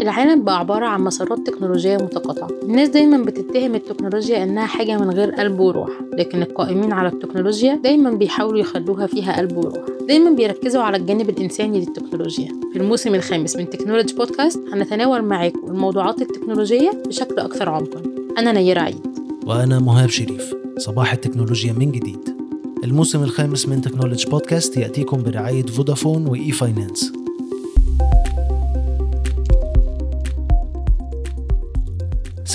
العالم بقى عبارة عن مسارات تكنولوجية متقاطعة. الناس دايما بتتهم التكنولوجيا إنها حاجة من غير قلب وروح لكن القائمين على التكنولوجيا دايما بيحاولوا يخلوها فيها قلب وروح. دايما بيركزوا على الجانب الإنساني للتكنولوجيا. في الموسم الخامس من Technology Podcast هنتناول معاكم الموضوعات التكنولوجية بشكل أكثر عمقا. أنا نيرة عيد. وأنا مهاب شريف. صباح التكنولوجيا من جديد. الموسم الخامس من Technology Podcast يأتيكم برعاية فودافون وإي فاينانس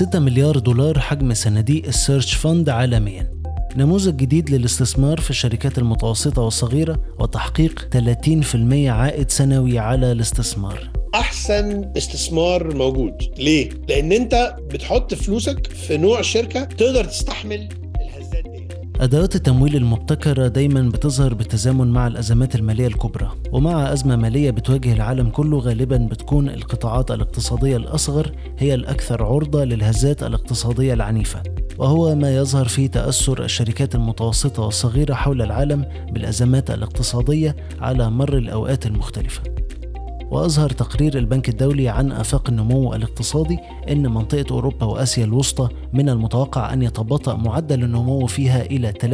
6 مليار دولار حجم صناديق السيرش فند عالميا. نموذج جديد للاستثمار في الشركات المتوسطة والصغيرة وتحقيق 30% عائد سنوي على الاستثمار. أحسن استثمار موجود. ليه؟ لأن أنت بتحط فلوسك في نوع شركة تقدر تستحمل أدوات التمويل المبتكرة دايما بتظهر بالتزامن مع الأزمات المالية الكبرى ومع أزمة مالية بتواجه العالم كله غالبا بتكون القطاعات الاقتصادية الأصغر هي الأكثر عرضة للهزات الاقتصادية العنيفة. وهو ما يظهر في تأثر الشركات المتوسطة والصغيرة حول العالم بالأزمات الاقتصادية على مر الأوقات المختلفة. وأظهر تقرير البنك الدولي عن آفاق النمو الاقتصادي أن منطقة أوروبا وآسيا الوسطى من المتوقع أن يتباطأ معدل النمو فيها إلى 3%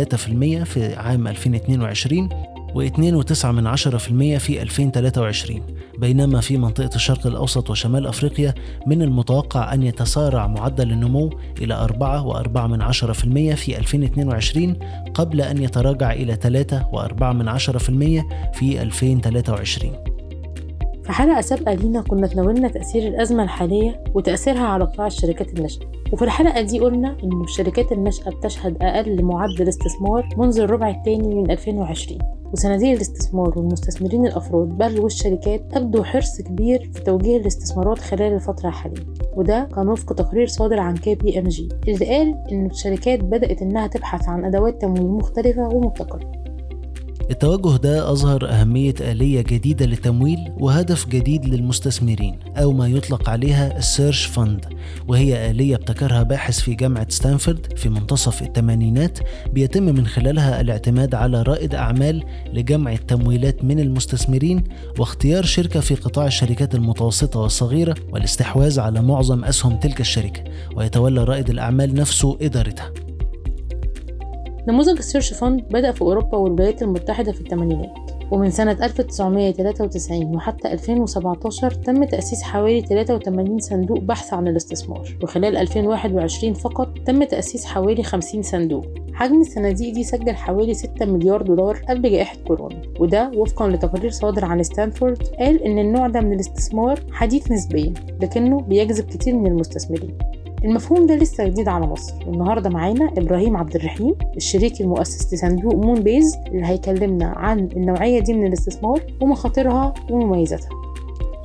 في عام 2022 و2.9% في 2023 بينما في منطقة الشرق الأوسط وشمال أفريقيا من المتوقع أن يتسارع معدل النمو إلى 4.4% في 2022 قبل أن يتراجع إلى 3.4% في 2023 في حلقة سابقة لينا كنا تناولنا تأثير الأزمة الحالية وتأثيرها على قطاع الشركات الناشئة. وفي الحلقة دي قلنا إن الشركات الناشئة بتشهد أقل معدل استثمار منذ الربع الثاني من 2020 وصناديق الاستثمار والمستثمرين الأفراد بل والشركات أبدوا حرص كبير في توجيه الاستثمارات خلال الفترة الحالية. وده كان وفق تقرير صادر عن KPMG اللي قال إن الشركات بدأت إنها تبحث عن أدوات تمويل مختلفة ومبتكرة. التوجه ده أظهر أهمية آلية جديدة للتمويل وهدف جديد للمستثمرين أو ما يطلق عليها ال search fund وهي آلية ابتكرها باحث في جامعة ستانفورد في منتصف الثمانينات بيتم من خلالها الاعتماد على رائد أعمال لجمع التمويلات من المستثمرين واختيار شركة في قطاع الشركات المتوسطة والصغيرة والاستحواذ على معظم أسهم تلك الشركة ويتولى رائد الأعمال نفسه إدارتها. نموذج السيرش فند بدأ في أوروبا والولايات المتحدة في الثمانينات ومن سنة 1993 وحتى 2017 تم تأسيس حوالي 83 صندوق بحث عن الاستثمار وخلال 2021 فقط تم تأسيس حوالي 50 صندوق. حجم الصناديق دي سجل حوالي 6 مليار دولار قبل جائحة كورونا وده وفقا لتقرير صادر عن ستانفورد قال إن النوع ده من الاستثمار حديث نسبيا لكنه بيجذب كتير من المستثمرين. المفهوم ده لسه جديد على مصر. والنهارده معانا إبراهيم عبد الرحيم الشريك المؤسس لصندوق Moonbase اللي هيكلمنا عن النوعية دي من الاستثمار ومخاطرها ومميزاتها.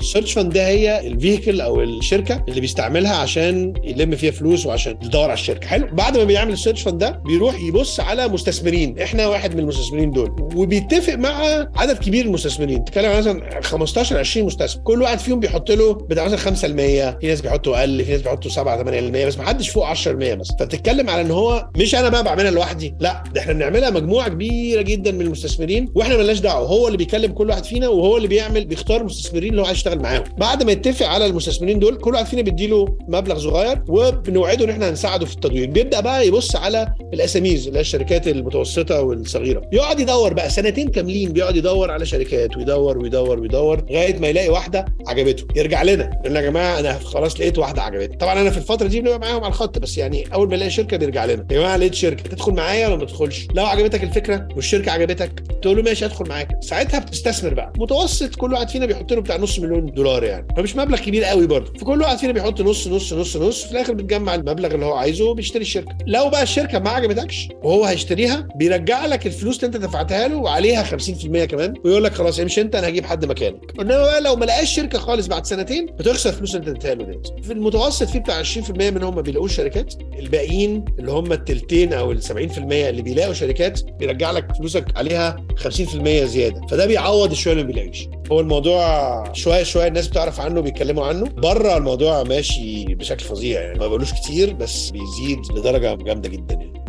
ال search fund ده هي ال vehicle أو الشركة اللي بيستعملها عشان يلم فيها فلوس وعشان يدور على الشركة. حلو. بعد ما بيعمل ال search fund ده بيروح يبص على مستثمرين. إحنا واحد من المستثمرين دول. وبيتفق مع عدد كبير من المستثمرين. تتكلم مثلا 15 20 مستثمر. كل واحد فيهم بيحط له بتاع مثلا 5% في ناس بيحطوا أقل في ناس بيحطوا 7 8% بس ما حدش فوق 10% بس. فبتتكلم على إن هو مش أنا بقى بعملها لوحدي. لا ده إحنا بنعملها مجموعة كبيرة جدا من المستثمرين. وإحنا مالناش دعوة. هو اللي بيكلم كل واحد فينا وهو اللي بيعمل بيختار المستثمرين اللي هو عايز يشتغل معاهم. بعد ما يتفق على المستثمرين دول كل واحد فينا بيديله مبلغ صغير وبنوعده إن إحنا هنساعده في التدوير. بيبدأ بقى يبص على الأساميز اللي هي الشركات المتوسطة والصغيرة. يقعد يدور بقى سنتين كاملين بيقعد يدور على شركات ويدور ويدور ويدور لغاية ما يلاقي واحدة عجبته. يرجع لنا. يقول يا جماعة أنا خلاص لقيت واحدة عجبتني. طبعا أنا في الفترة دي بنبقى معاهم على الخط بس يعني أول ما يلاقي شركة بيرجع لنا. يا جماعة لقيت شركة. تدخل معايا ولا ما تدخلش؟ لو عجبتك الفكرة والشركة عجبتك تقول له ماشي أدخل معاك. ساعتها بتستثمر بقى. متوسط كل واحد فينا بيحط له بتاع نص مليون دولار يعني. فمش مبلغ كبير قوي برضه. فكل واحد فينا بيحط نص نص نص نص في الآخر بتجمع المبلغ اللي هو عايزه وبيشتري الشركة. لو بقى الشركة ما عجبتكش وهو هيشتريها بيرجع لك الفلوس اللي انت دفعتها له وعليها 50% كمان ويقول لك خلاص امشي انت أنا هجيب حد مكانك. انما بقى لو ما لقاش شركة خالص بعد سنتين بتخسر الفلوس اللي انت اديتها له ديت. في المتوسط في بتاع 20% منهم ما بيلاقوش شركات. الباقيين اللي هم التلتين أو ال 70% اللي بيلاقوا شركات بيرجع لك فلوسك عليها 50% زيادة. فده بيعوض الشويه اللي ما بيلاقيش. هو الموضوع شوية شوية الناس بتعرف عنه بيتكلموا عنه. بره الموضوع ماشي بشكل فظيع يعني. ما بقولوش كتير بس بيزيد لدرجة جامدة جدا يعني.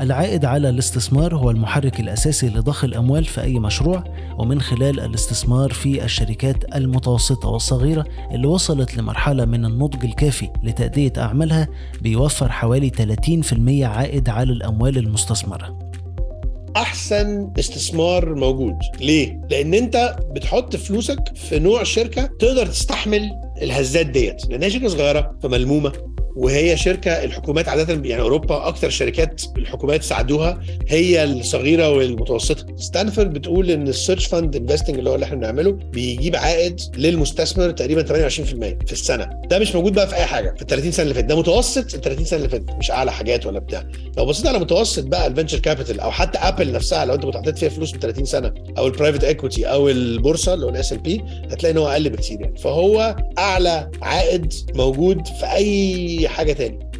العائد على الاستثمار هو المحرك الأساسي لضخ الأموال في أي مشروع ومن خلال الاستثمار في الشركات المتوسطة والصغيرة اللي وصلت لمرحلة من النضج الكافي لتأدية أعمالها بيوفر حوالي 30% عائد على الأموال المستثمرة. أحسن استثمار موجود. ليه؟ لأن أنت بتحط فلوسك في نوع شركة تقدر تستحمل الهزات ديت. لانها شركة صغيرة فملمومة. وهي شركة الحكومات عادة يعني أوروبا أكثر شركات الحكومات ساعدوها هي الصغيرة والمتوسطة. ستانفورد بتقول إن ال search fund investing اللي هو اللي إحنا بنعمله بيجيب عائد للمستثمر تقريبا 28% في السنة. ده مش موجود بقى في أي حاجة في ال 30 سنة اللي فاتت. ده متوسط ال 30 سنة اللي فاتت مش أعلى حاجات ولا بتاع. لو بصيت على متوسط بقى ال venture capital أو حتى Apple نفسها لو أنت كنت حطيت فيها فلوس من 30 سنة أو ال private equity أو البورصه اللي هو ال S&P هتلاقي إن هو أقل بكتير يعني. فهو أعلى عائد موجود في أي حاجة تاني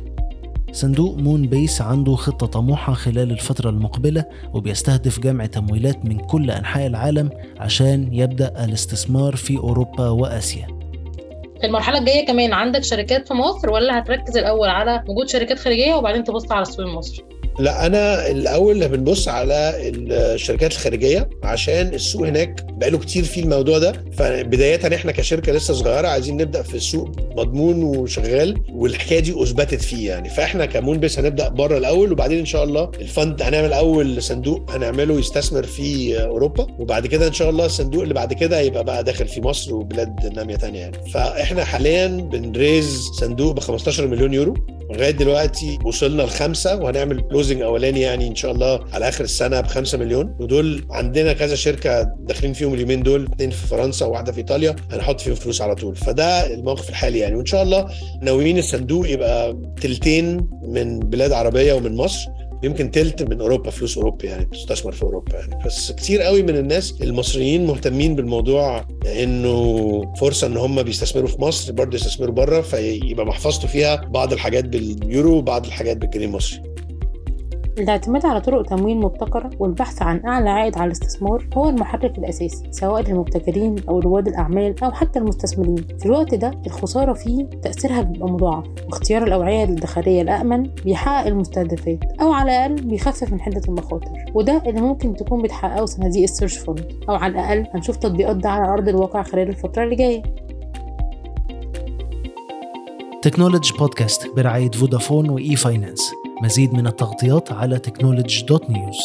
صندوق Moonbase عنده خطة طموحة خلال الفترة المقبلة وبيستهدف جمع تمويلات من كل أنحاء العالم عشان يبدأ الاستثمار في أوروبا وآسيا في المرحلة الجاية كمان عندك شركات في مصر ولا هتركز الأول على وجود شركات خارجية وبعدين تبص على السوق المصري؟ لا أنا الأول بنبص على الشركات الخارجية عشان السوق هناك بقاله كتير في الموضوع ده. فبداية إحنا كشركة لسه صغيرة عايزين نبدأ في السوق مضمون وشغال والحكاية دي أثبتت فيه يعني. فإحنا كمون بس هنبدأ بره الأول وبعدين إن شاء الله الفند هنعمل أول صندوق هنعمله يستثمر في أوروبا وبعد كده إن شاء الله الصندوق اللي بعد كده هيبقى بقى داخل في مصر وبلاد نامية ثانية يعني. فإحنا حاليا بنريز صندوق ب 15 مليون يورو. لغاية دلوقتي وصلنا لخمسة وهنعمل كلوزنج أولاني يعني إن شاء الله على آخر السنة ب 5 مليون. ودول عندنا كذا شركة داخلين فيهم اليومين دول اثنين في فرنسا وواحدة في إيطاليا هنحط فيهم فلوس على طول. فده الموقف الحالي يعني. وإن شاء الله ناويين الصندوق يبقى تلتين من بلاد عربية ومن مصر. يمكن تلت من أوروبا فلوس أوروبا يعني بتستثمر في أوروبا يعني. بس كتير قوي من الناس المصريين مهتمين بالموضوع انه فرصة إن هم بيستثمروا في مصر برضه يستثمروا بره فيبقى محفظته فيها بعض الحاجات باليورو وبعض الحاجات بالجنيه المصري. الاعتماد على طرق تمويل مبتكرة والبحث عن أعلى عائد على الاستثمار هو المحرك الأساسي سواء للمبتكرين أو رواد الأعمال أو حتى المستثمرين. في الوقت ده الخسارة فيه تأثيرها بيبقى مضاعف واختيار الأوعية الادخارية الأأمن بيحقق المستهدفات أو على الأقل بيخفف من حدة المخاطر. وده اللي ممكن تكون بتحققه صناديق ال search fund أو على الأقل هنشوف تطبيقات ده على أرض الواقع خلال الفترة اللي جاية. Technology Podcast برعاية فودافون وإي فاينانس مزيد من التغطيات على Technology dot news